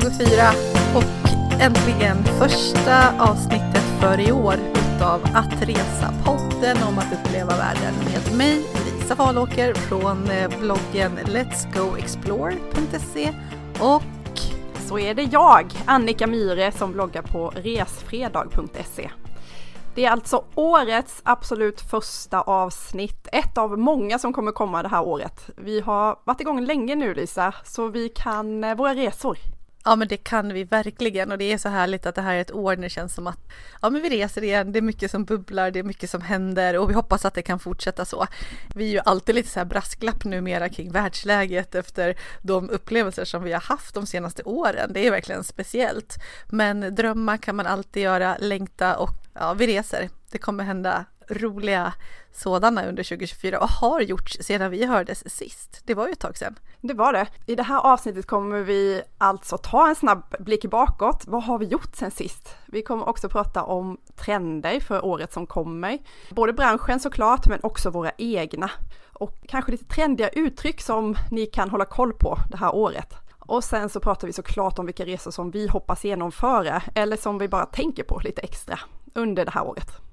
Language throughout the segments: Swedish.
2024 och äntligen första avsnittet för i år utav Att resa podden om att uppleva världen med mig Lisa Falåker från eh, bloggen letsgoexplore.se och så är det jag, Annika Myhre, som bloggar på resfredag.se. Det är alltså årets absolut första avsnitt, ett av många som kommer komma det här året. Vi har varit igång länge nu Lisa, så vi kan eh, våra resor. Ja men det kan vi verkligen och det är så härligt att det här är ett år när det känns som att ja men vi reser igen, det är mycket som bubblar, det är mycket som händer och vi hoppas att det kan fortsätta så. Vi är ju alltid lite så här brasklapp numera kring världsläget efter de upplevelser som vi har haft de senaste åren. Det är verkligen speciellt. Men drömma kan man alltid göra, längta och ja, vi reser. Det kommer hända roliga sådana under 2024 och har gjorts sedan vi hördes sist. Det var ju ett tag sedan. Det var det. I det här avsnittet kommer vi alltså ta en snabb blick bakåt. Vad har vi gjort sen sist? Vi kommer också prata om trender för året som kommer. Både branschen såklart, men också våra egna. Och kanske lite trendiga uttryck som ni kan hålla koll på det här året. Och sen så pratar vi såklart om vilka resor som vi hoppas genomföra eller som vi bara tänker på lite extra under det här året.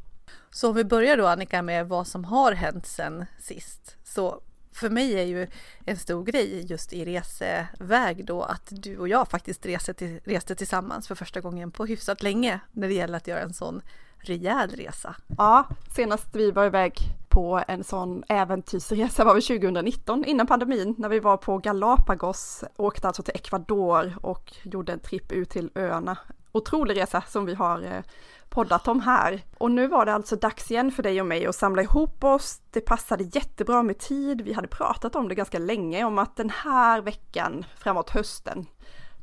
Så om vi börjar då Annika med vad som har hänt sen sist. Så för mig är ju en stor grej just i reseväg då att du och jag faktiskt reste, till, reste tillsammans för första gången på hyfsat länge när det gäller att göra en sån rejäl resa. Ja, senast vi var iväg på en sån äventyrsresa var vi 2019 innan pandemin när vi var på Galapagos, åkte alltså till Ecuador och gjorde en tripp ut till öarna. Otrolig resa som vi har eh, poddat om här. Och nu var det alltså dags igen för dig och mig att samla ihop oss. Det passade jättebra med tid. Vi hade pratat om det ganska länge, om att den här veckan framåt hösten,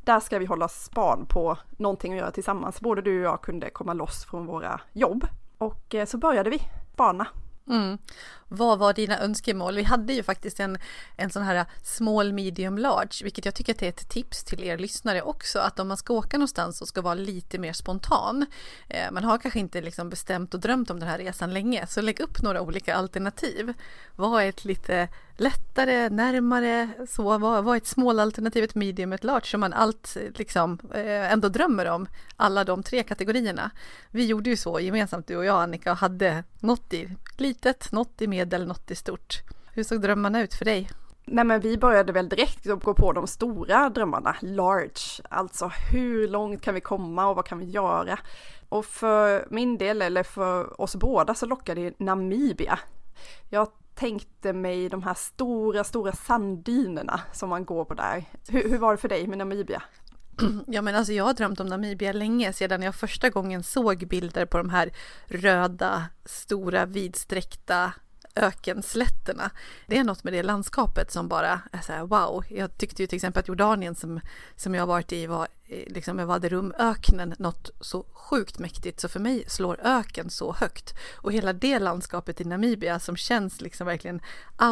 där ska vi hålla span på någonting att göra tillsammans. Både du och jag kunde komma loss från våra jobb. Och eh, så började vi spana Mm. Vad var dina önskemål? Vi hade ju faktiskt en, en sån här small, medium, large, vilket jag tycker att det är ett tips till er lyssnare också, att om man ska åka någonstans och ska vara lite mer spontan, eh, man har kanske inte liksom bestämt och drömt om den här resan länge, så lägg upp några olika alternativ. Vad är ett lite lättare, närmare, så vad, vad är ett small alternativ, ett medium, ett large, som man allt liksom eh, ändå drömmer om, alla de tre kategorierna. Vi gjorde ju så gemensamt, du och jag Annika, och hade något i litet, något i medel, något i stort. Hur såg drömmarna ut för dig? Nej men vi började väl direkt att gå på de stora drömmarna, large, alltså hur långt kan vi komma och vad kan vi göra? Och för min del, eller för oss båda, så lockade Namibia. Jag tänkte mig de här stora, stora sanddynerna som man går på där. Hur, hur var det för dig med Namibia? Ja men alltså jag har drömt om Namibia länge sedan jag första gången såg bilder på de här röda, stora, vidsträckta ökenslätterna. Det är något med det landskapet som bara är så här wow. Jag tyckte ju till exempel att Jordanien som, som jag varit i var Eh, liksom jag var något så sjukt mäktigt så för mig slår öken så högt och hela det landskapet i Namibia som känns liksom verkligen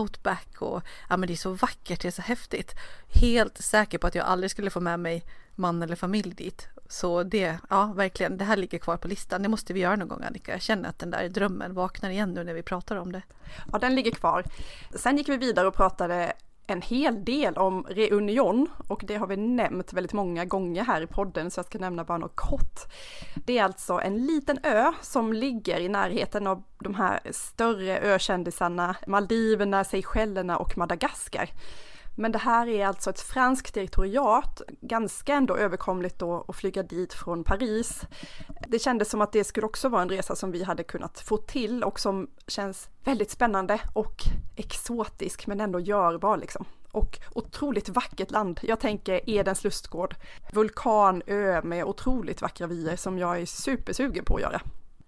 outback och ja men det är så vackert, det är så häftigt. Helt säker på att jag aldrig skulle få med mig man eller familj dit. Så det, ja verkligen, det här ligger kvar på listan. Det måste vi göra någon gång Annika. Jag känner att den där drömmen vaknar igen nu när vi pratar om det. Ja, den ligger kvar. Sen gick vi vidare och pratade en hel del om Reunion och det har vi nämnt väldigt många gånger här i podden så jag ska nämna bara något kort. Det är alltså en liten ö som ligger i närheten av de här större ökändisarna Maldiverna, Seychellerna och Madagaskar. Men det här är alltså ett franskt direktoriat, ganska ändå överkomligt då att flyga dit från Paris. Det kändes som att det skulle också vara en resa som vi hade kunnat få till och som känns väldigt spännande och exotisk men ändå görbar liksom. Och otroligt vackert land. Jag tänker Edens lustgård, vulkanö med otroligt vackra vyer som jag är supersugen på att göra.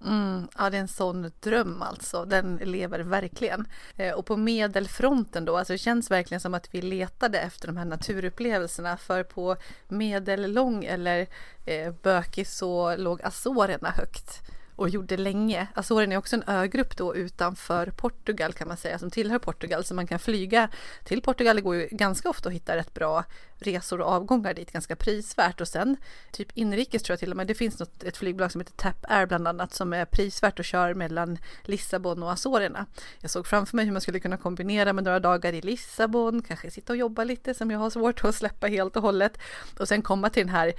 Mm, ja, det är en sån dröm alltså. Den lever verkligen. Eh, och på medelfronten då, alltså det känns verkligen som att vi letade efter de här naturupplevelserna. För på medellång eller eh, bökig så låg Azorerna högt och gjorde länge. Azoren är också en ögrupp då utanför Portugal kan man säga som tillhör Portugal så man kan flyga till Portugal. Det går ju ganska ofta att hitta rätt bra resor och avgångar dit ganska prisvärt och sen typ inrikes tror jag till och med det finns något, ett flygbolag som heter TAP Air bland annat som är prisvärt och kör mellan Lissabon och Azorerna. Jag såg framför mig hur man skulle kunna kombinera med några dagar i Lissabon, kanske sitta och jobba lite som jag har svårt att släppa helt och hållet och sen komma till den här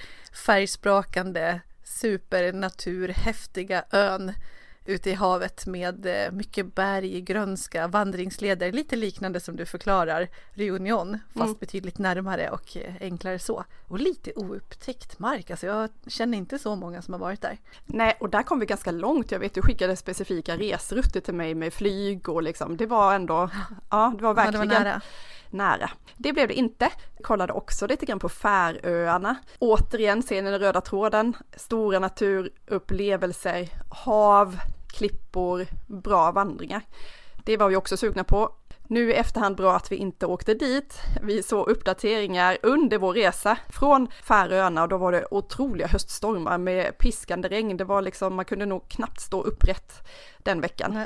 färgsprakande supernaturhäftiga ön ute i havet med eh, mycket berg, grönska, vandringsleder, lite liknande som du förklarar Reunion, fast mm. betydligt närmare och eh, enklare så. Och lite oupptäckt mark, alltså jag känner inte så många som har varit där. Nej, och där kom vi ganska långt. Jag vet, du skickade specifika resrutter till mig med flyg och liksom, det var ändå, ja, det var verkligen ja, det var nära nära. Det blev det inte. Kollade också lite grann på Färöarna. Återigen ser ni den röda tråden. Stora naturupplevelser, hav, klippor, bra vandringar. Det var vi också sugna på. Nu i efterhand bra att vi inte åkte dit. Vi såg uppdateringar under vår resa från Färöarna och då var det otroliga höststormar med piskande regn. Det var liksom, man kunde nog knappt stå upprätt den veckan.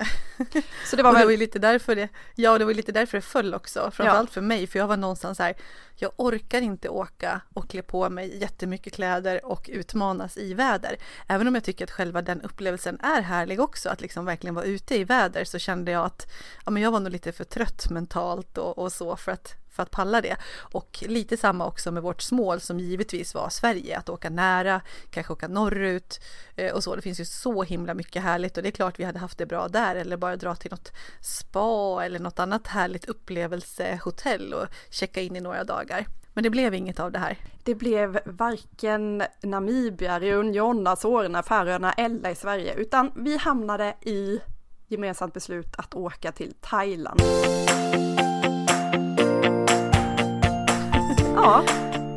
Så det var, väl... det var lite därför det, ja det var lite därför det föll också, framförallt ja. för mig, för jag var någonstans här, jag orkar inte åka och klä på mig jättemycket kläder och utmanas i väder. Även om jag tycker att själva den upplevelsen är härlig också, att liksom verkligen vara ute i väder, så kände jag att ja, men jag var nog lite för trött mentalt och, och så för att för att palla det. Och lite samma också med vårt smål som givetvis var Sverige, att åka nära, kanske åka norrut eh, och så. Det finns ju så himla mycket härligt och det är klart vi hade haft det bra där eller bara dra till något spa eller något annat härligt upplevelsehotell och checka in i några dagar. Men det blev inget av det här. Det blev varken Namibia, Reunion, Azorerna, Färöarna eller i Sverige, utan vi hamnade i gemensamt beslut att åka till Thailand. Ja,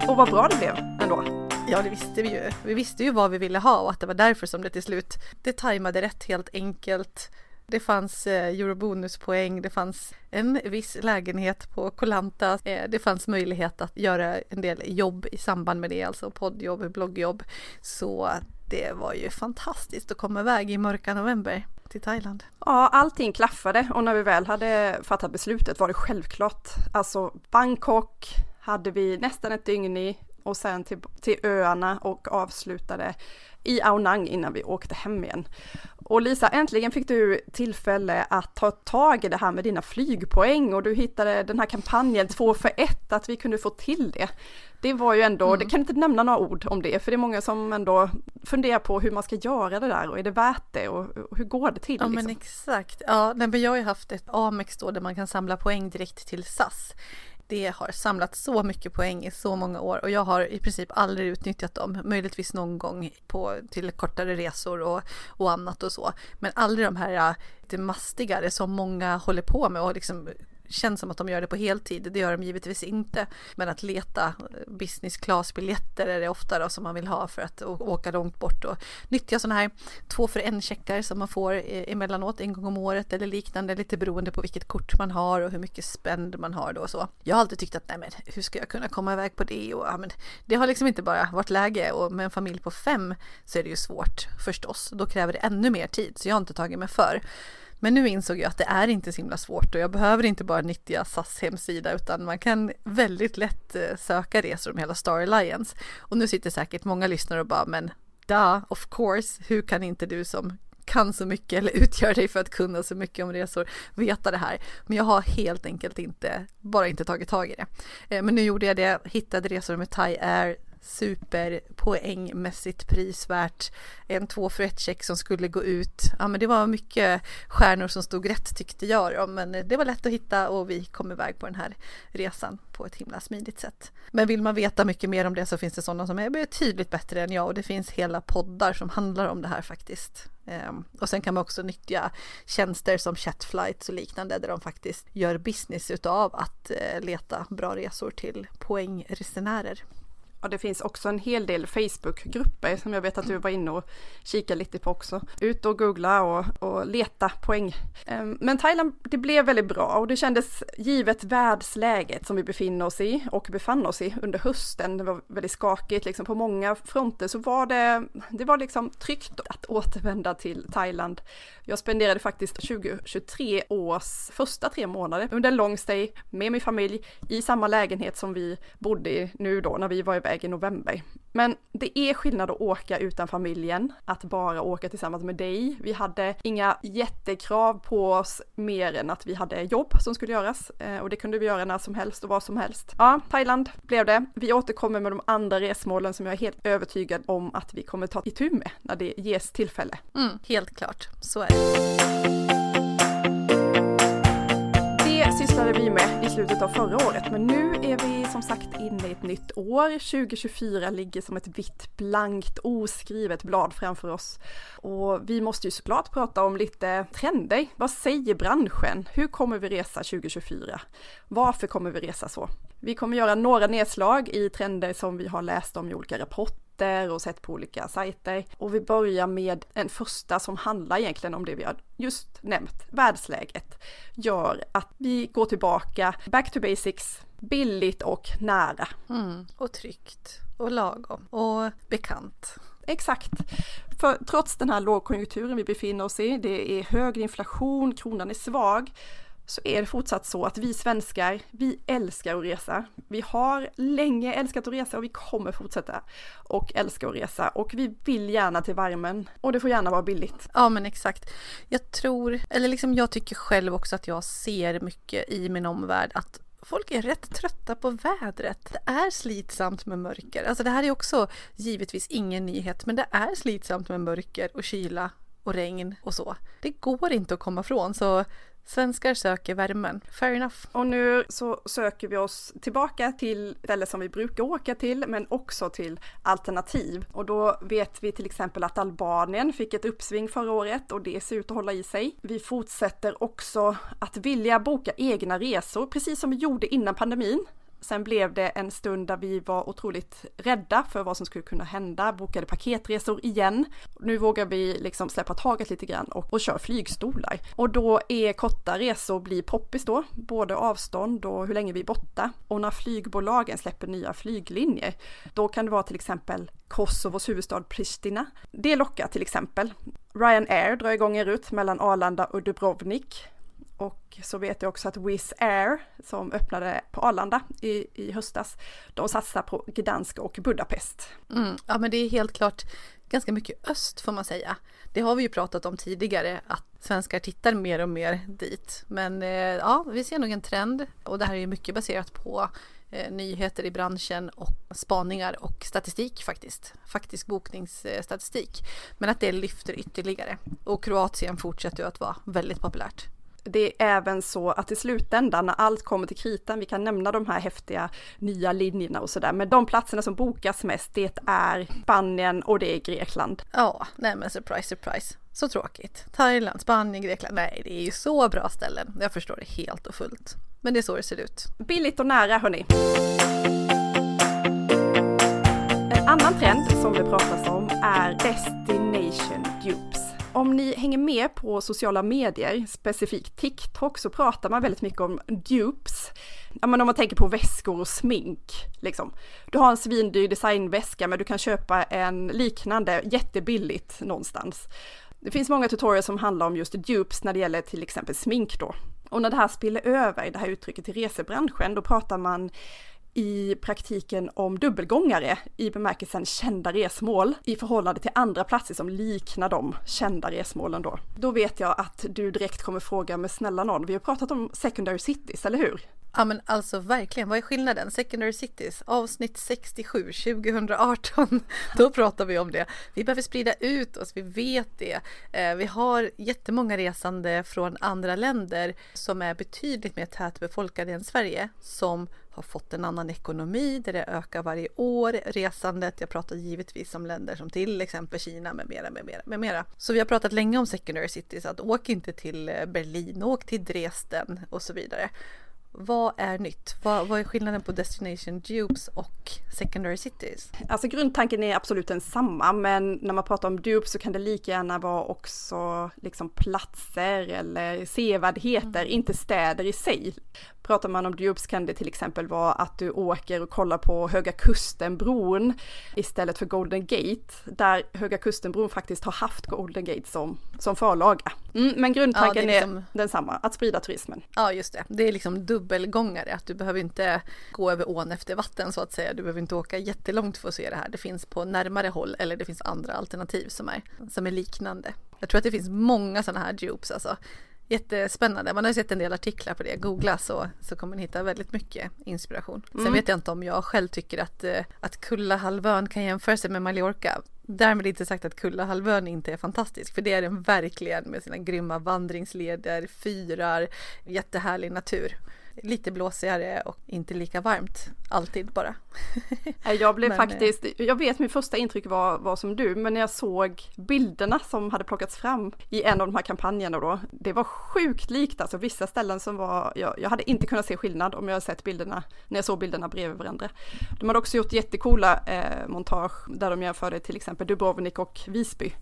och vad bra det blev ändå. Ja, det visste vi ju. Vi visste ju vad vi ville ha och att det var därför som det till slut, det tajmade rätt helt enkelt. Det fanns eh, eurobonuspoäng, det fanns en viss lägenhet på Kolanta. Eh, det fanns möjlighet att göra en del jobb i samband med det, alltså poddjobb, bloggjobb. Så det var ju fantastiskt att komma iväg i mörka november till Thailand. Ja, allting klaffade och när vi väl hade fattat beslutet var det självklart. Alltså Bangkok, hade vi nästan ett dygn i och sen till, till öarna och avslutade i Aonang innan vi åkte hem igen. Och Lisa, äntligen fick du tillfälle att ta tag i det här med dina flygpoäng och du hittade den här kampanjen två för ett, att vi kunde få till det. Det var ju ändå, mm. det kan inte nämna några ord om det, för det är många som ändå funderar på hur man ska göra det där och är det värt det och, och hur går det till? Ja liksom? men exakt, ja men jag har ju haft ett Amex då där man kan samla poäng direkt till SAS det har samlat så mycket poäng i så många år och jag har i princip aldrig utnyttjat dem. Möjligtvis någon gång på, till kortare resor och, och annat och så. Men aldrig de här lite mastigare som många håller på med och liksom känns som att de gör det på heltid. Det gör de givetvis inte. Men att leta business class-biljetter är det ofta då som man vill ha för att åka långt bort och nyttja sådana här två för en checkar som man får e-, emellanåt en gång om året eller liknande lite beroende på vilket kort man har och hur mycket spänd man har då och så. Jag har alltid tyckt att nej men hur ska jag kunna komma iväg på det och ja, men det har liksom inte bara varit läge och med en familj på fem så är det ju svårt förstås. Då kräver det ännu mer tid så jag har inte tagit mig för. Men nu insåg jag att det är inte så himla svårt och jag behöver inte bara nyttja SAS hemsida utan man kan väldigt lätt eh, söka resor om hela Star Alliance. Och nu sitter säkert många lyssnare och bara men da, of course, hur kan inte du som kan så mycket eller utgör dig för att kunna så mycket om resor veta det här. Men jag har helt enkelt inte, bara inte tagit tag i det. Eh, men nu gjorde jag det, hittade resor med Thai Air, superpoängmässigt prisvärt. En två för ett check som skulle gå ut. Ja, men det var mycket stjärnor som stod rätt tyckte jag då, men det var lätt att hitta och vi kom iväg på den här resan på ett himla smidigt sätt. Men vill man veta mycket mer om det så finns det sådana som är betydligt bättre än jag och det finns hela poddar som handlar om det här faktiskt. Ehm, och sen kan man också nyttja tjänster som chatflights och liknande där de faktiskt gör business utav att eh, leta bra resor till poängresenärer. Och det finns också en hel del Facebookgrupper som jag vet att du var inne och kikade lite på också. Ut och googla och, och leta poäng. Ehm, men Thailand, det blev väldigt bra och det kändes givet världsläget som vi befinner oss i och befann oss i under hösten. Det var väldigt skakigt liksom på många fronter så var det, det var liksom tryggt att återvända till Thailand. Jag spenderade faktiskt 2023 års första tre månader under en lång stay med min familj i samma lägenhet som vi bodde i nu då när vi var iväg i november. Men det är skillnad att åka utan familjen, att bara åka tillsammans med dig. Vi hade inga jättekrav på oss mer än att vi hade jobb som skulle göras eh, och det kunde vi göra när som helst och var som helst. Ja, Thailand blev det. Vi återkommer med de andra resmålen som jag är helt övertygad om att vi kommer ta itu med när det ges tillfälle. Mm, helt klart, så är det sysslade vi med i slutet av förra året, men nu är vi som sagt inne i ett nytt år. 2024 ligger som ett vitt blankt oskrivet blad framför oss. Och vi måste ju såklart prata om lite trender. Vad säger branschen? Hur kommer vi resa 2024? Varför kommer vi resa så? Vi kommer göra några nedslag i trender som vi har läst om i olika rapporter nyheter och sett på olika sajter. Och vi börjar med en första som handlar egentligen om det vi har just nämnt. Världsläget gör att vi går tillbaka, back to basics, billigt och nära. Mm, och tryggt och lagom och bekant. Exakt. För trots den här lågkonjunkturen vi befinner oss i, det är hög inflation, kronan är svag, så är det fortsatt så att vi svenskar, vi älskar att resa. Vi har länge älskat att resa och vi kommer fortsätta och älska att resa och vi vill gärna till värmen och det får gärna vara billigt. Ja men exakt. Jag tror, eller liksom jag tycker själv också att jag ser mycket i min omvärld att folk är rätt trötta på vädret. Det är slitsamt med mörker. Alltså det här är också givetvis ingen nyhet men det är slitsamt med mörker och kyla och regn och så. Det går inte att komma ifrån så Svenskar söker värmen. Fair enough. Och nu så söker vi oss tillbaka till ställen som vi brukar åka till, men också till alternativ. Och då vet vi till exempel att Albanien fick ett uppsving förra året och det ser ut att hålla i sig. Vi fortsätter också att vilja boka egna resor, precis som vi gjorde innan pandemin. Sen blev det en stund där vi var otroligt rädda för vad som skulle kunna hända, bokade paketresor igen. Nu vågar vi liksom släppa taget lite grann och, och kör flygstolar. Och då är korta resor blir poppis då, både avstånd och hur länge vi är borta. Och när flygbolagen släpper nya flyglinjer, då kan det vara till exempel Kosovos huvudstad Pristina. Det lockar till exempel. Ryanair drar igång en rutt mellan Arlanda och Dubrovnik och så vet jag också att Wizz Air som öppnade på Arlanda i, i höstas, de satsar på Gdansk och Budapest. Mm, ja men det är helt klart ganska mycket öst får man säga. Det har vi ju pratat om tidigare att svenskar tittar mer och mer dit. Men eh, ja, vi ser nog en trend och det här är mycket baserat på eh, nyheter i branschen och spaningar och statistik faktiskt. Faktisk bokningsstatistik. Men att det lyfter ytterligare. Och Kroatien fortsätter ju att vara väldigt populärt det är även så att i slutändan när allt kommer till kritan, vi kan nämna de här häftiga nya linjerna och sådär, men de platserna som bokas mest det är Spanien och det är Grekland. Ja, nej men surprise, surprise. Så tråkigt. Thailand, Spanien, Grekland. Nej, det är ju så bra ställen. Jag förstår det helt och fullt. Men det är så det ser ut. Billigt och nära hörni. En annan trend som det pratas om är Destination Dupes om ni hänger med på sociala medier, specifikt TikTok, så pratar man väldigt mycket om dupes. Ja, men om man tänker på väskor och smink, liksom. Du har en svindyr designväska, men du kan köpa en liknande jättebilligt någonstans. Det finns många tutorials som handlar om just dupes när det gäller till exempel smink då. Och när det här spiller över, det här uttrycket till resebranschen, då pratar man i praktiken om dubbelgångare i bemärkelsen kända resmål i förhållande till andra platser som liknar de kända resmålen då. Då vet jag att du direkt kommer fråga, men snälla någon, vi har pratat om secondary cities, eller hur? Ja men alltså verkligen, vad är skillnaden? Secondary Cities, avsnitt 67, 2018. Då pratar vi om det. Vi behöver sprida ut oss, vi vet det. Eh, vi har jättemånga resande från andra länder som är betydligt mer tätbefolkade än Sverige som har fått en annan ekonomi där det ökar varje år, resandet. Jag pratar givetvis om länder som till exempel Kina med mera, med mera, med mera. Så vi har pratat länge om secondary cities, att åk inte till eh, Berlin, åk till Dresden och så vidare vad är nytt? Vad, vad, är skillnaden på Destination Dupes och Secondary Cities? Alltså grundtanken är absolut densamma, men när man pratar om dupes så kan det lika gärna vara också liksom platser eller sevärdheter, mm. inte städer i sig. Pratar man om dupes kan det till exempel vara att du åker och kollar på Höga Kustenbron istället för Golden Gate, där Höga Kustenbron faktiskt har haft Golden Gate som, som förlaga. Mm, men grundtanken ja, är, liksom... är densamma, att sprida turismen. Ja, just det. Det är liksom dubbelgångare, att du behöver inte gå över ån efter vatten så att säga. Du behöver inte åka jättelångt för att se det här. Det finns på närmare håll eller det finns andra alternativ som är, som är liknande. Jag tror att det finns många sådana här dupes alltså. Jättespännande. Man har ju sett en del artiklar på det. Googla så, så kommer ni hitta väldigt mycket inspiration. Sen mm. vet jag inte om jag själv tycker att, eh, att Kullahalvön kan jämföra sig med Mallorca. Därmed inte sagt att Kullahalvön inte är fantastisk, för det är den verkligen med sina grymma vandringsleder, fyrar, jättehärlig natur lite blåsigare och inte lika varmt alltid bara. Jag blev men, faktiskt, jag vet min första intryck var, var som du, men när jag såg bilderna som hade plockats fram i en av de här kampanjerna då, det var sjukt likt alltså vissa ställen som var, jag, jag hade inte kunnat se skillnad om jag sett bilderna, när jag såg bilderna bredvid varandra. De hade också gjort jättekola eh, montage där de jämförde till exempel Dubrovnik och Visby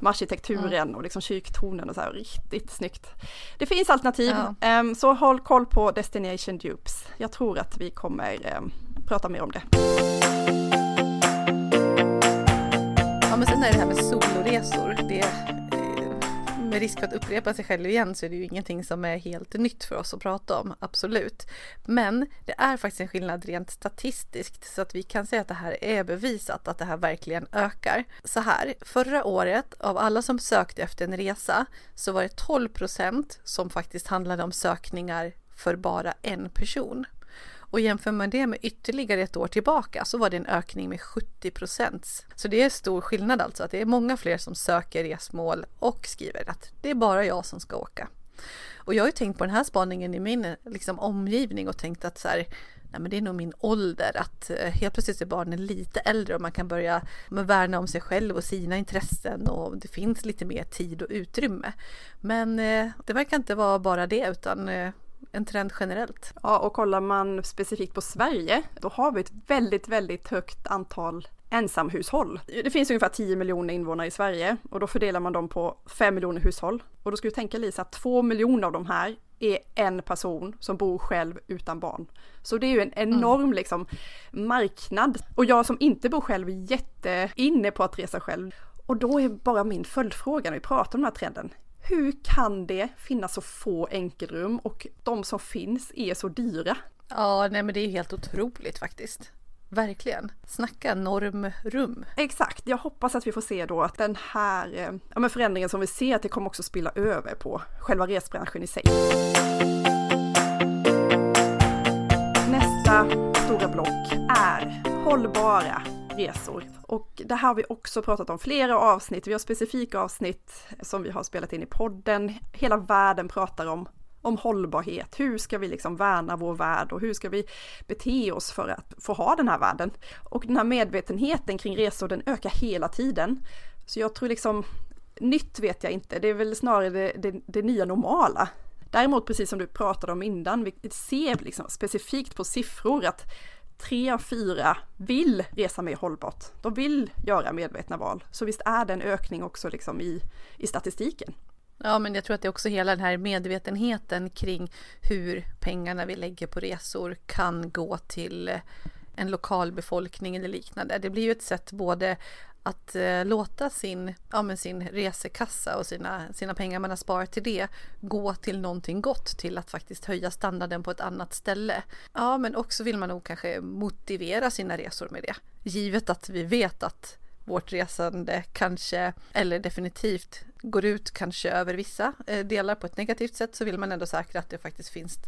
med arkitekturen mm. och liksom kyrktornen och så här, riktigt snyggt. Det finns alternativ, ja. um, så håll koll på Destination Dupes. Jag tror att vi kommer um, prata mer om det. Ja men sen är det här med soloresor, det med risk för att upprepa sig själv igen så är det ju ingenting som är helt nytt för oss att prata om, absolut. Men det är faktiskt en skillnad rent statistiskt så att vi kan säga att det här är bevisat att det här verkligen ökar. Så här, förra året av alla som sökte efter en resa så var det 12 procent som faktiskt handlade om sökningar för bara en person. Och jämför man det med ytterligare ett år tillbaka så var det en ökning med 70 procent. Så det är stor skillnad alltså, att det är många fler som söker resmål och skriver att det är bara jag som ska åka. Och jag har ju tänkt på den här spaningen i min liksom, omgivning och tänkt att så här, nej men det är nog min ålder att eh, helt plötsligt är barnen lite äldre och man kan börja värna om sig själv och sina intressen och det finns lite mer tid och utrymme. Men eh, det verkar inte vara bara det utan eh, en trend generellt. Ja, och kollar man specifikt på Sverige, då har vi ett väldigt, väldigt högt antal ensamhushåll. Det finns ungefär 10 miljoner invånare i Sverige och då fördelar man dem på 5 miljoner hushåll. Och då ska du tänka Lisa att 2 miljoner av de här är en person som bor själv utan barn. Så det är ju en enorm mm. liksom marknad. Och jag som inte bor själv är jätte inne på att resa själv. Och då är bara min följdfråga när vi pratar om den här trenden hur kan det finnas så få enkelrum och de som finns är så dyra? Ja, nej men det är helt otroligt faktiskt. Verkligen. Snacka normrum. Exakt. Jag hoppas att vi får se då att den här eh, ja, men förändringen som vi ser, att det kommer också spilla över på själva resbranschen i sig. Nästa stora block är hållbara resor. Och det här har vi också pratat om flera avsnitt. Vi har specifika avsnitt som vi har spelat in i podden. Hela världen pratar om om hållbarhet. Hur ska vi liksom värna vår värld och hur ska vi bete oss för att få ha den här världen? Och den här medvetenheten kring resor den ökar hela tiden. Så jag tror liksom, nytt vet jag inte, det är väl snarare det, det, det nya normala. Däremot precis som du pratade om innan, vi ser liksom specifikt på siffror att tre av fyra vill resa mer hållbart. De vill göra medvetna val. Så visst är det en ökning också liksom i, i statistiken. Ja, men jag tror att det är också hela den här medvetenheten kring hur pengarna vi lägger på resor kan gå till en lokalbefolkning eller liknande. Det blir ju ett sätt både att eh, låta sin, ja, men sin resekassa och sina, sina pengar man har sparat till det gå till någonting gott, till att faktiskt höja standarden på ett annat ställe. Ja, men också vill man nog kanske motivera sina resor med det. Givet att vi vet att vårt resande kanske, eller definitivt går ut kanske över vissa eh, delar på ett negativt sätt så vill man ändå säkra att det faktiskt finns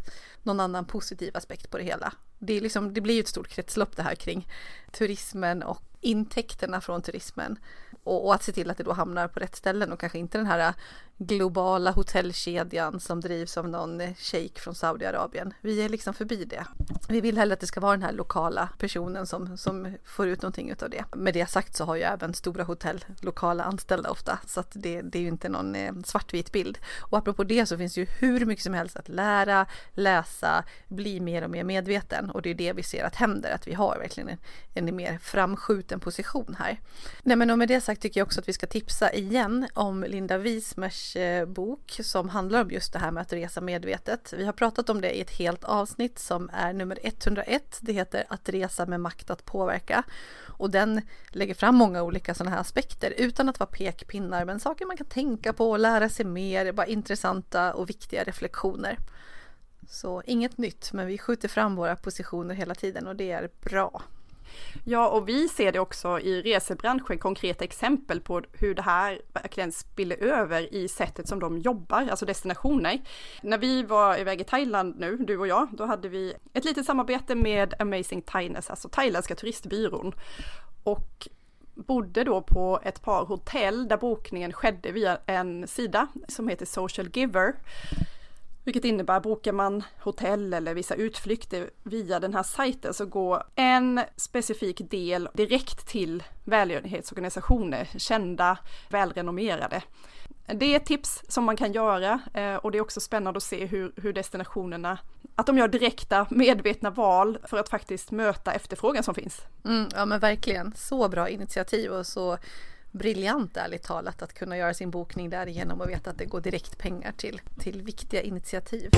någon annan positiv aspekt på det hela. Det, är liksom, det blir ju ett stort kretslopp det här kring turismen och intäkterna från turismen och, och, att se till att det då hamnar på rätt ställen och kanske inte den här äh, globala hotellkedjan som drivs av någon shejk från Saudiarabien. Vi är liksom förbi det. Vi vill hellre att det ska vara den här lokala personen som, som får ut någonting utav det. Med det sagt så har ju även stora hotell lokala anställda ofta så att det, det är ju inte någon äh, svartvit bild. Och apropå det så finns ju hur mycket som helst att lära, läsa, bli mer och mer medveten och det är det vi ser att händer, att vi har verkligen en, en mer framskjuten position här. Nej men och med det sagt tycker jag också att vi ska tipsa igen om Linda Wismers eh, bok som handlar om just det här med att resa medvetet. Vi har pratat om det i ett helt avsnitt som är nummer 101. Det heter Att resa med makt att påverka och den lägger fram många olika sådana här aspekter utan att vara pekpinnar men saker man kan tänka på och lära sig mer, bara intressanta och viktiga reflektioner. Så inget nytt, men vi skjuter fram våra positioner hela tiden och det är bra. Ja, och vi ser det också i resebranschen, konkreta exempel på hur det här verkligen spiller över i sättet som de jobbar, alltså destinationer. När vi var iväg i Thailand nu, du och jag, då hade vi ett litet samarbete med Amazing Thailand, alltså thailändska turistbyrån. Och bodde då på ett par hotell där bokningen skedde via en sida som heter Social Giver. Vilket innebär bokar man hotell eller vissa utflykter via den här sajten så går en specifik del direkt till välgörenhetsorganisationer, kända, välrenommerade. Det är ett tips som man kan göra eh, och det är också spännande att se hur, hur destinationerna, att de gör direkta medvetna val för att faktiskt möta efterfrågan som finns. Mm, ja men verkligen, så bra initiativ och så briljant ärligt talat att kunna göra sin bokning därigenom och veta att det går direkt pengar till, till viktiga initiativ.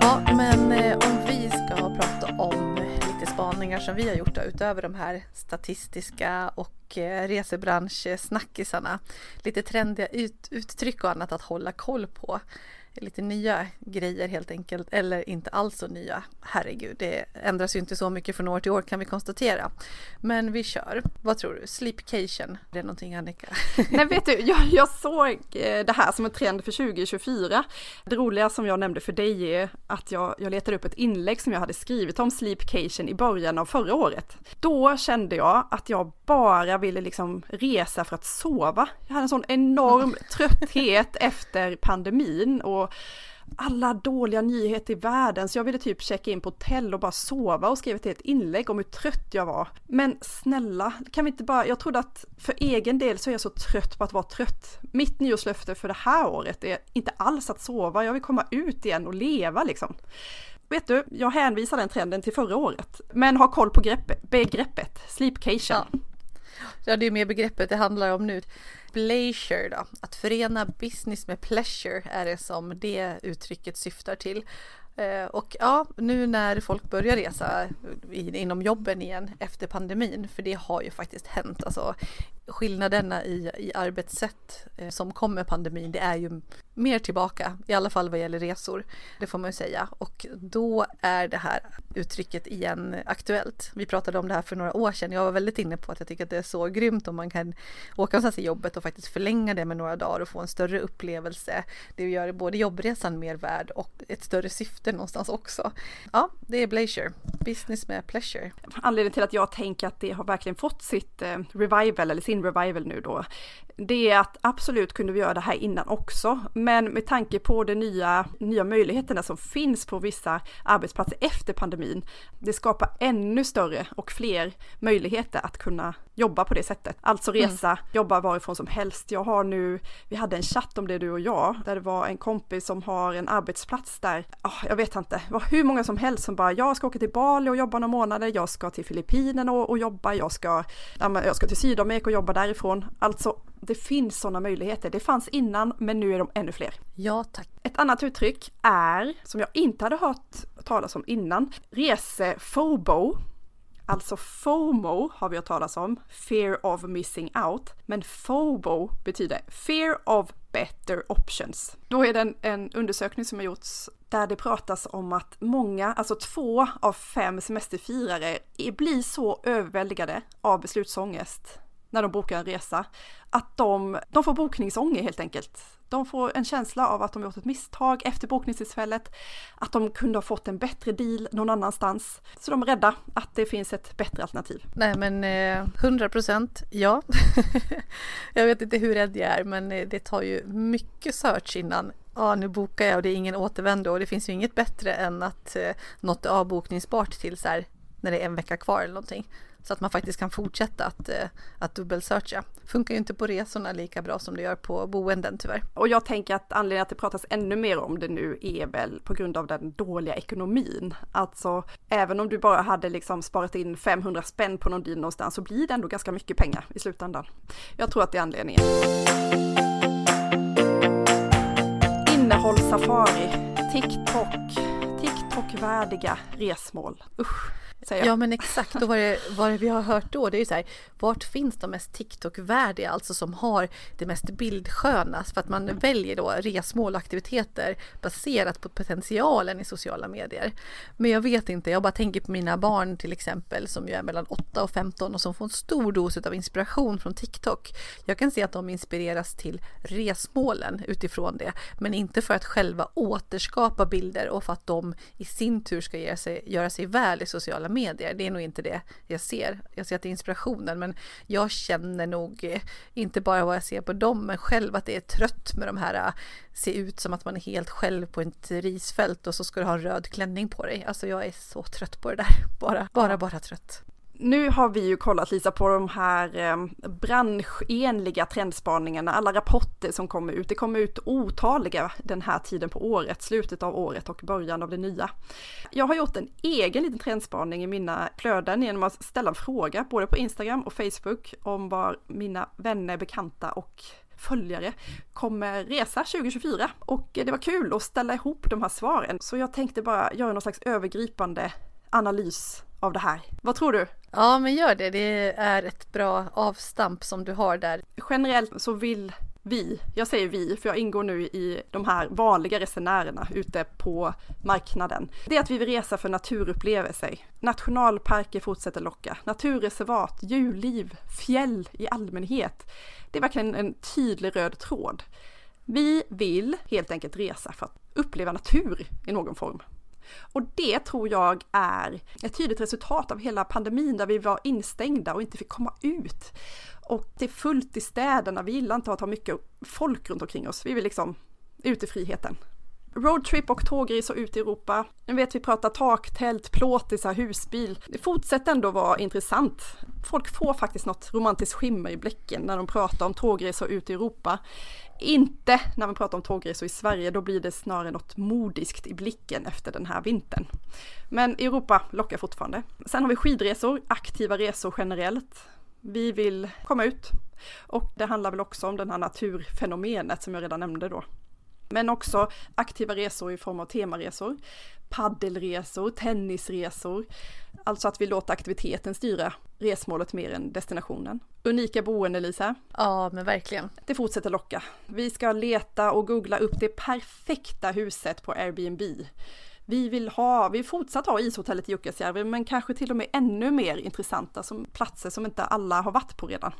Ja, men eh, om vi ska prata om lite spaningar som vi har gjort då, utöver de här statistiska och eh, resebranschsnackisarna. Lite trendiga ut, uttryck och annat att hålla koll på lite nya grejer helt enkelt, eller inte alls så nya. Herregud, det ändras ju inte så mycket från år till år kan vi konstatera. Men vi kör. Vad tror du? Sleepcation, det är någonting Annika? Nej, vet du, jag, jag såg eh, det här som en trend för 2024. Det roliga som jag nämnde för dig är att jag, jag letade upp ett inlägg som jag hade skrivit om sleepcation i början av förra året. Då kände jag att jag bara ville liksom resa för att sova. Jag hade en sån enorm trötthet efter pandemin och och alla dåliga nyheter i världen så jag ville typ checka in på hotell och bara sova och skriva ett inlägg om hur trött jag var. Men snälla, kan vi inte bara, jag trodde att för egen del så är jag så trött på att vara trött. Mitt nyårslöfte för det här året är inte alls att sova, jag vill komma ut igen och leva liksom. Vet du, jag hänvisar den trenden till förra året, men har koll på greppet, begreppet, sleepcation. Ja. ja, det är mer begreppet det handlar om nu. Pleasure då, att förena business med pleasure är det som det uttrycket syftar till. Eh, och ja, nu när folk börjar resa inom jobben igen efter pandemin, för det har ju faktiskt hänt. Alltså, skillnaderna i, i arbetssätt eh, som kom med pandemin, det är ju mer tillbaka, i alla fall vad gäller resor. Det får man ju säga. Och då är det här uttrycket igen aktuellt. Vi pratade om det här för några år sedan. Jag var väldigt inne på att jag tycker att det är så grymt om man kan åka någonstans i jobbet och faktiskt förlänga det med några dagar och få en större upplevelse. Det gör både jobbresan mer värd och ett större syfte någonstans också. Ja, det är Blazer. Business med pleasure. Anledningen till att jag tänker att det har verkligen fått sitt eh, revival eller sin revival nu då det är att absolut kunde vi göra det här innan också, men med tanke på de nya, nya möjligheterna som finns på vissa arbetsplatser efter pandemin, det skapar ännu större och fler möjligheter att kunna jobba på det sättet. Alltså mm. resa, mm. jobba varifrån som helst. Jag har nu, vi hade en chatt om det du och jag, där det var en kompis som har en arbetsplats där, oh, jag vet inte, det var hur många som helst som bara, jag ska åka till Bali och jobba några månader, jag ska till Filippinerna och, och jobba, jag ska, ja, jag ska till Sydamerika och jobba därifrån. Alltså det finns sådana möjligheter. Det fanns innan, men nu är de ännu fler. Ja, tack. Ett annat uttryck är, som jag inte hade hört talas om innan, resefobo. Alltså FOMO har vi hört talas om, fear of missing out, men FOBO betyder fear of better options. Då är det en, en undersökning som har gjorts där det pratas om att många, alltså två av fem semesterfirare, blir så överväldigade av beslutsångest när de bokar en resa, att de, de får bokningsånger helt enkelt. De får en känsla av att de gjort ett misstag efter bokningstillfället, att de kunde ha fått en bättre deal någon annanstans. Så de är rädda att det finns ett bättre alternativ. Nej men eh, 100 procent ja. jag vet inte hur rädd jag är men eh, det tar ju mycket search innan ja nu bokar jag och det är ingen återvändo och det finns ju inget bättre än att eh, något är avbokningsbart till så här när det är en vecka kvar eller någonting. Så att man faktiskt kan fortsätta att, eh, att dubbelsearcha. Funkar ju inte på resorna lika bra som det gör på boenden tyvärr. Och jag tänker att anledningen att det pratas ännu mer om det nu är väl på grund av den dåliga ekonomin. Alltså även om du bara hade liksom sparat in 500 spänn på någon deal någonstans så blir det ändå ganska mycket pengar i slutändan. Jag tror att det är anledningen. Innehållssafari, TikTok, TikTok-värdiga resmål. Usch. Ja men exakt, och vad det, vad det vi har hört då det är ju så här, vart finns de mest TikTok-värdiga, alltså som har det mest bildsköna? För att man väljer då resmål och aktiviteter baserat på potentialen i sociala medier. Men jag vet inte, jag bara tänker på mina barn till exempel som ju är mellan 8 och 15 och som får en stor dos av inspiration från TikTok. Jag kan se att de inspireras till resmålen utifrån det, men inte för att själva återskapa bilder och för att de i sin tur ska göra sig, göra sig väl i sociala medier. Det är nog inte det jag ser. Jag ser att det är inspirationen men jag känner nog eh, inte bara vad jag ser på dem men själv att det är trött med de här eh, se ut som att man är helt själv på ett risfält och så ska du ha en röd klänning på dig. Alltså jag är så trött på det där. Bara, bara, bara trött nu har vi ju kollat Lisa på de här eh, branschenliga trendspaningarna, alla rapporter som kommer ut. Det kommer ut otaliga den här tiden på året, slutet av året och början av det nya. Jag har gjort en egen liten trendspaning i mina flöden genom att ställa en fråga både på Instagram och Facebook om var mina vänner, bekanta och följare kommer resa 2024. Och eh, det var kul att ställa ihop de här svaren. Så jag tänkte bara göra någon slags övergripande analys av det här. Vad tror du? Ja, men gör det. Det är ett bra avstamp som du har där. Generellt så vill vi, jag säger vi, för jag ingår nu i de här vanliga resenärerna ute på marknaden. Det är att vi vill resa för naturupplevelser. Nationalparker fortsätter locka, naturreservat, djurliv, fjäll i allmänhet. Det är verkligen en tydlig röd tråd. Vi vill helt enkelt resa för att uppleva natur i någon form. Och det tror jag är ett tydligt resultat av hela pandemin där vi var instängda och inte fick komma ut. Och det är fullt i städerna, vi gillar inte att ha mycket folk runt omkring oss, vi vill liksom ut i friheten. Roadtrip och tågresor ut i Europa. Nu vet vi pratar taktält, plåtisar, husbil. Det fortsätter ändå vara intressant. Folk får faktiskt något romantiskt skimmer i blicken när de pratar om tågresor ut i Europa. Inte när man pratar om tågresor i Sverige, då blir det snarare något modiskt i blicken efter den här vintern. Men Europa lockar fortfarande. Sen har vi skidresor, aktiva resor generellt. Vi vill komma ut och det handlar väl också om det här naturfenomenet som jag redan nämnde då. Men också aktiva resor i form av temaresor, paddelresor, tennisresor. Alltså att vi låter aktiviteten styra resmålet mer än destinationen. Unika boenden Lisa. Ja men verkligen. Det fortsätter locka. Vi ska leta och googla upp det perfekta huset på Airbnb. Vi vill ha, vi fortsatt ha ishotellet i Jukkasjärvi men kanske till och med ännu mer intressanta som platser som inte alla har varit på redan.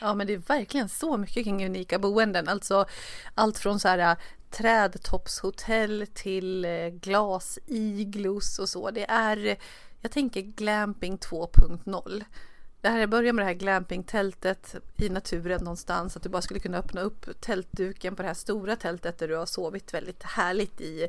Ja men det är verkligen så mycket kring unika boenden, alltså allt från så här trädtoppshotell till eh, glasiglos och så. Det är, jag tänker glamping 2.0. Det här börjar med det här glampingtältet i naturen någonstans, att du bara skulle kunna öppna upp tältduken på det här stora tältet där du har sovit väldigt härligt i,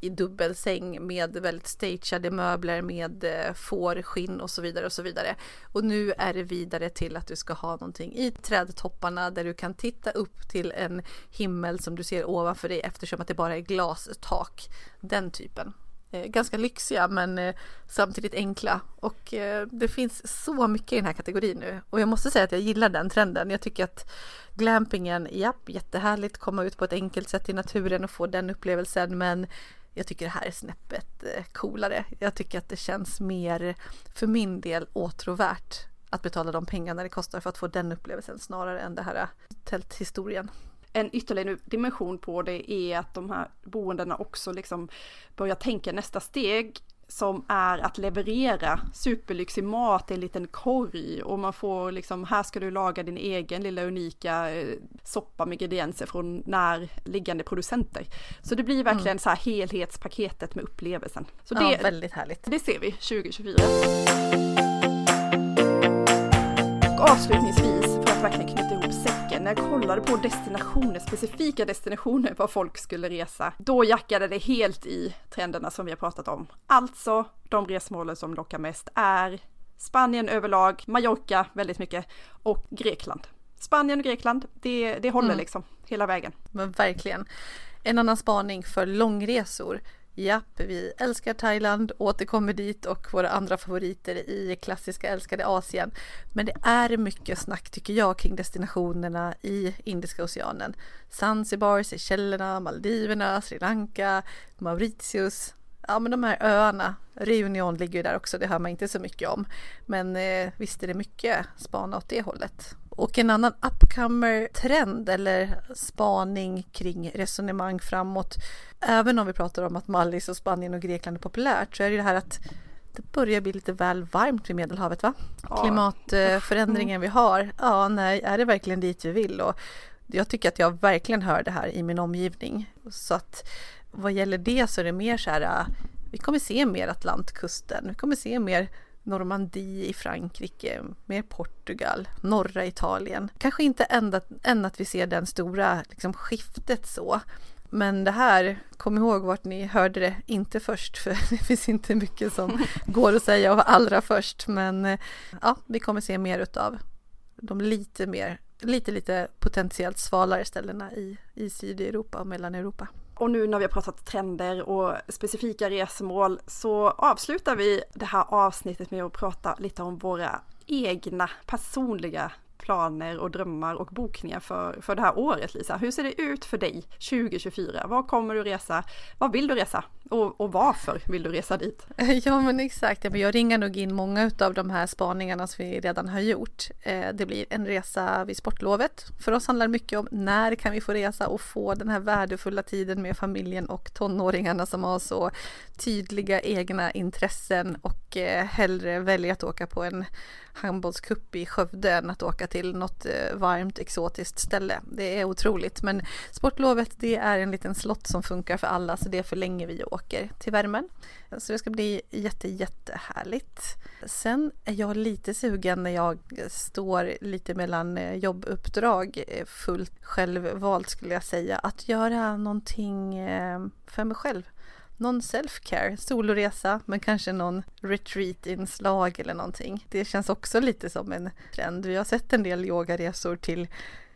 i dubbelsäng med väldigt stageade möbler med eh, fårskinn och så vidare och så vidare. Och nu är det vidare till att du ska ha någonting i trädtopparna där du kan titta upp till en himmel som du ser ovanför dig eftersom att det bara är glastak. Den typen. Eh, ganska lyxiga men eh, samtidigt enkla. Och eh, det finns så mycket i den här kategorin nu. Och jag måste säga att jag gillar den trenden. Jag tycker att glampingen, japp, jättehärligt, komma ut på ett enkelt sätt i naturen och få den upplevelsen. Men jag tycker det här är snäppet coolare. Jag tycker att det känns mer, för min del, åtråvärt att betala de pengarna det kostar för att få den upplevelsen snarare än det här tälthistorien en ytterligare dimension på det är att de här boendena också liksom börjar tänka nästa steg som är att leverera superlyxig mat i en liten korg och man får liksom, här ska du laga din egen lilla unika eh, soppa med ingredienser från närliggande producenter. Så det blir verkligen mm. så här helhetspaketet med upplevelsen. Så det, ja, väldigt härligt. Det ser vi 2024. Och avslutningsvis, för att verkligen knyta ihop säcken, när jag kollade på destinationer, specifika destinationer var folk skulle resa, då jackade det helt i trenderna som vi har pratat om. Alltså, de resmålen som lockar mest är Spanien överlag, Mallorca väldigt mycket och Grekland. Spanien och Grekland, det, det håller mm. liksom hela vägen. Men verkligen. En annan spaning för långresor Japp, vi älskar Thailand, återkommer dit och våra andra favoriter i klassiska älskade Asien. Men det är mycket snack tycker jag kring destinationerna i Indiska oceanen. Zanzibar, Seychellerna, Maldiverna, Sri Lanka, Mauritius. Ja men de här öarna, Reunion ligger ju där också, det hör man inte så mycket om. Men eh, visst är det mycket spana åt det hållet. Och en annan upcomer-trend eller spaning kring resonemang framåt, även om vi pratar om att Mallis och Spanien och Grekland är populärt, så är det det här att det börjar bli lite väl varmt vid Medelhavet va? Ja. Klimatförändringen vi har, ja nej, är det verkligen dit vi vill? Och jag tycker att jag verkligen hör det här i min omgivning. Så att vad gäller det så är det mer så här, vi kommer se mer Atlantkusten, vi kommer se mer Normandie i Frankrike, mer Portugal, norra Italien. Kanske inte ända, än att vi ser den stora liksom, skiftet så. Men det här, kom ihåg vart ni hörde det, inte först, för det finns inte mycket som går att säga och allra först. Men ja, vi kommer se mer utav de lite mer, lite, lite potentiellt svalare ställena i, i Sydeuropa och Mellaneuropa. Och nu när vi har pratat trender och specifika resmål så avslutar vi det här avsnittet med att prata lite om våra egna personliga planer och drömmar och bokningar för, för det här året Lisa. Hur ser det ut för dig 2024? Var kommer du resa? Vad vill du resa? Och, och varför vill du resa dit? Ja men exakt, jag ringar nog in många av de här spaningarna som vi redan har gjort. Eh, det blir en resa vid sportlovet. För oss handlar det mycket om när kan vi få resa och få den här värdefulla tiden med familjen och tonåringarna som har så tydliga egna intressen och eh, hellre väljer att åka på en handbollscup i Skövde än att åka till något eh, varmt exotiskt ställe. Det är otroligt men sportlovet det är en liten slott som funkar för alla så det förlänger vi åker till värmen. Så det ska bli jätte jättehärligt. Sen är jag lite sugen när jag står lite mellan eh, jobbuppdrag eh, fullt självvalt skulle jag säga att göra någonting för mig själv någon self-care, soloresa, men kanske någon retreat-inslag eller någonting. Det känns också lite som en trend. Vi har sett en del yogaresor till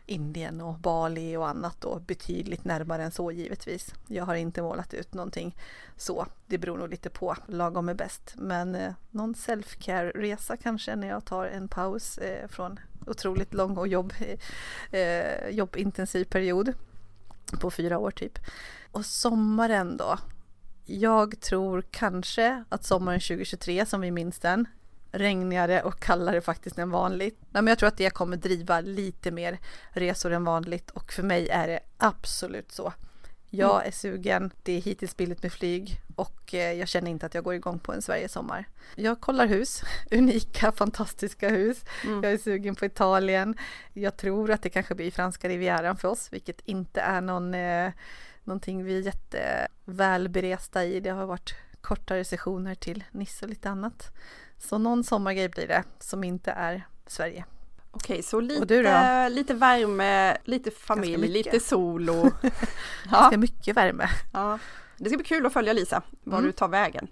Indien och Bali och annat då betydligt närmare än så givetvis. Jag har inte målat ut någonting så. Det beror nog lite på, lagom är bäst. Men eh, någon self-care-resa kanske när jag tar en paus eh, från otroligt lång och jobb, eh, eh jobbintensiv period på fyra år typ. Och sommaren då, jag tror kanske att sommaren 2023 som vi minns den, regnigare och kallare faktiskt än vanligt. men jag tror att det kommer driva lite mer resor än vanligt och för mig är det absolut så. Jag mm. är sugen, det är hittills billigt med flyg och eh, jag känner inte att jag går igång på en Sverigesommar. Jag kollar hus, unika, fantastiska hus. Mm. Jag är sugen på Italien. Jag tror att det kanske blir franska rivieran för oss, vilket inte är någon eh, någonting vi är jättevälberesta i. Det har varit kortare sessioner till Nice och lite annat. Så någon sommargrej blir det som inte är Sverige. Okej, så lite, lite värme, lite familj, lite sol och... ja. Ganska mycket värme. Ja. Det ska bli kul att följa Lisa, var mm. du tar vägen.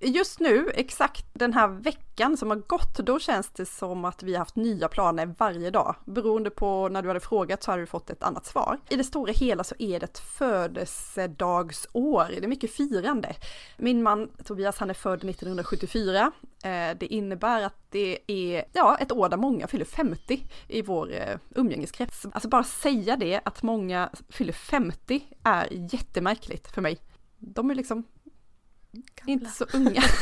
Just nu, exakt den här veckan som har gått, då känns det som att vi har haft nya planer varje dag. Beroende på när du hade frågat så har du fått ett annat svar. I det stora hela så är det ett födelsedagsår, det är mycket firande. Min man Tobias, han är född 1974. Eh, det innebär att det är ja, ett år där många fyller 50 i vår eh, umgängeskrets. Alltså bara säga det, att många fyller 50 är jättemärkligt för mig. De är liksom Gamla. Inte så unga.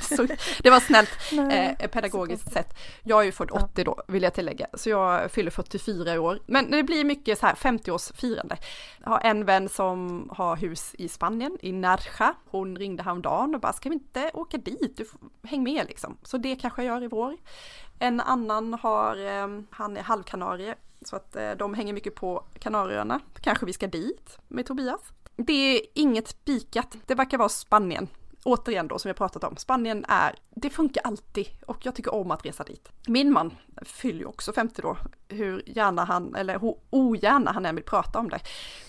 Så, det var snällt, eh, pedagogiskt sett. Jag är ju född 80 då, vill jag tillägga, så jag fyller 44 i år. Men det blir mycket så här 50-årsfirande. Jag har en vän som har hus i Spanien, i Narja. Hon ringde häromdagen och bara, ska vi inte åka dit? Du får, häng med liksom. Så det kanske jag gör i vår. En annan har, eh, han är halvkanarie, så att eh, de hänger mycket på Kanarieöarna. Kanske vi ska dit med Tobias. Det är inget spikat, det verkar vara Spanien återigen då som har pratat om, Spanien är, det funkar alltid och jag tycker om att resa dit. Min man fyller ju också 50 då, hur gärna han, eller hur ogärna han än vill prata om det.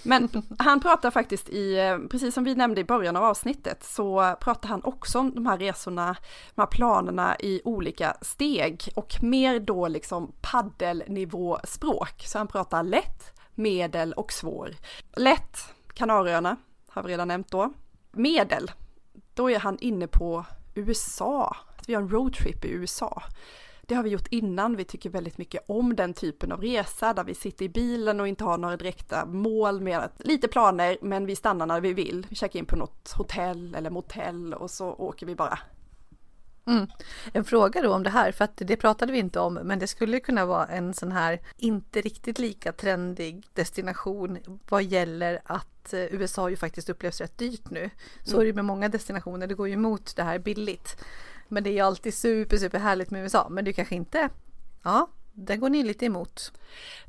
Men han pratar faktiskt i, precis som vi nämnde i början av avsnittet, så pratar han också om de här resorna, de här planerna i olika steg och mer då liksom paddelnivå språk. Så han pratar lätt, medel och svår. Lätt, Kanarieöarna har vi redan nämnt då. Medel, då är han inne på USA. Vi har en roadtrip i USA. Det har vi gjort innan, vi tycker väldigt mycket om den typen av resa där vi sitter i bilen och inte har några direkta mål med lite planer men vi stannar när vi vill. Vi checkar in på något hotell eller motell och så åker vi bara Mm. En fråga då om det här, för att det pratade vi inte om, men det skulle kunna vara en sån här inte riktigt lika trendig destination vad gäller att eh, USA ju faktiskt upplevs rätt dyrt nu. Så mm. är det med många destinationer, det går ju emot det här billigt. Men det är ju alltid super, super härligt med USA, men det kanske inte, ja, det går ni lite emot.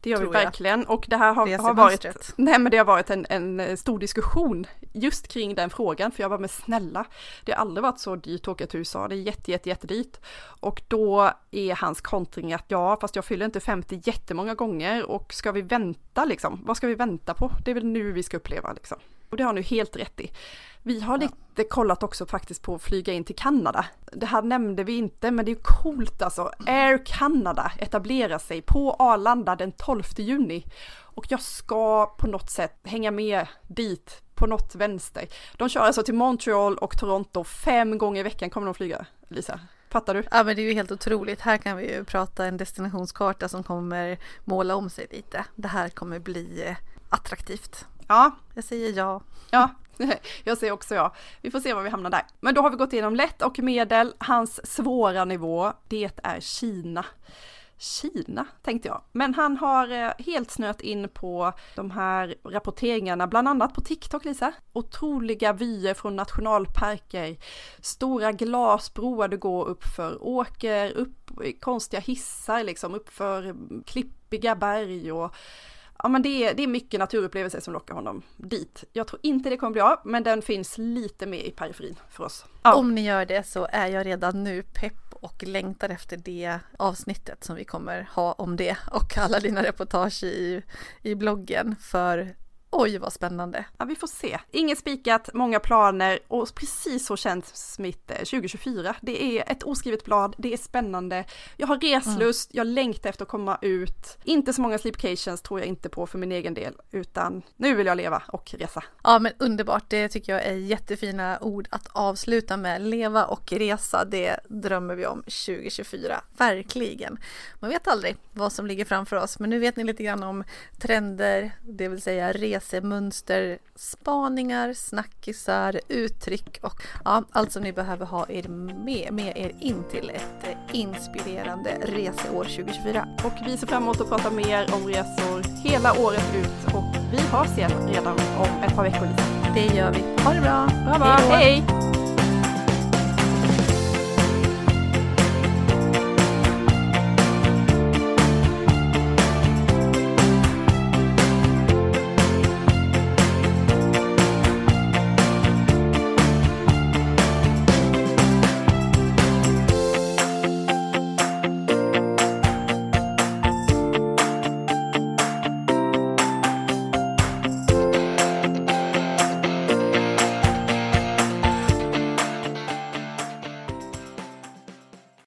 Det gör vi verkligen och det här har, har varit, nej men det har varit en, en, stor diskussion just kring den frågan för jag var med snälla, det har aldrig varit så dyrt att åka till USA, det är jätte, jätte, jättedyrt. Och då är hans kontring att ja, fast jag fyller inte 50 jättemånga gånger och ska vi vänta liksom, vad ska vi vänta på? Det är väl nu vi ska uppleva liksom. Och det har ni helt rätt i. Vi har lite kollat också faktiskt på att flyga in till Kanada. Det här nämnde vi inte, men det är coolt alltså. Air Canada etablerar sig på Arlanda den 12 juni. Och jag ska på något sätt hänga med dit på något vänster. De kör alltså till Montreal och Toronto fem gånger i veckan kommer de flyga, Lisa. Fattar du? Ja men det är ju helt otroligt. Här kan vi ju prata en destinationskarta som kommer måla om sig lite. Det här kommer bli eh, attraktivt. Ja. Jag säger ja. Ja, jag säger också ja. Vi får se var vi hamnar där. Men då har vi gått igenom lätt och medel. Hans svåra nivå, det är Kina. Kina tänkte jag. Men han har eh, helt snöat in på de här rapporteringarna, bland annat på TikTok Lisa. Otroliga vyer från nationalparker, stora glasbroar du går uppför, åker upp konstiga hissar liksom uppför klippiga berg och ja men det är, det är mycket naturupplevelser som lockar honom dit. Jag tror inte det kommer bli av, men den finns lite mer i periferin för oss. Ja. Om ni gör det så är jag redan nu pepp och längtar efter det avsnittet som vi kommer ha om det och alla dina reportage i, i bloggen för Oj vad spännande! Ja vi får se. Inget spikat, många planer och precis så känns mitt 2024. Eh, det är ett oskrivet blad, det är spännande. Jag har reslust, mm. jag längtar efter att komma ut. Inte så många sleepcations tror jag inte på för min egen del, utan nu vill jag leva och resa. Ja men underbart, det tycker jag är jättefina ord att avsluta med. Leva och resa, det drömmer vi om 2024, verkligen. Man vet aldrig vad som ligger framför oss, men nu vet ni lite grann om trender, det vill säga resa resemönster, spaningar, snackisar, uttryck och ja, allt som ni behöver ha er med, med er in till ett eh, inspirerande reseår 2024. Och vi ser fram emot att prata mer om resor hela året ut och vi hörs igen redan om ett par veckor. Det gör vi. Ha det bra! Bra, bra. Hej!